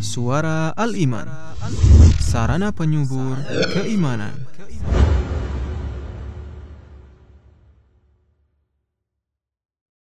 Suara Al-Iman. Sarana penyubur keimanan.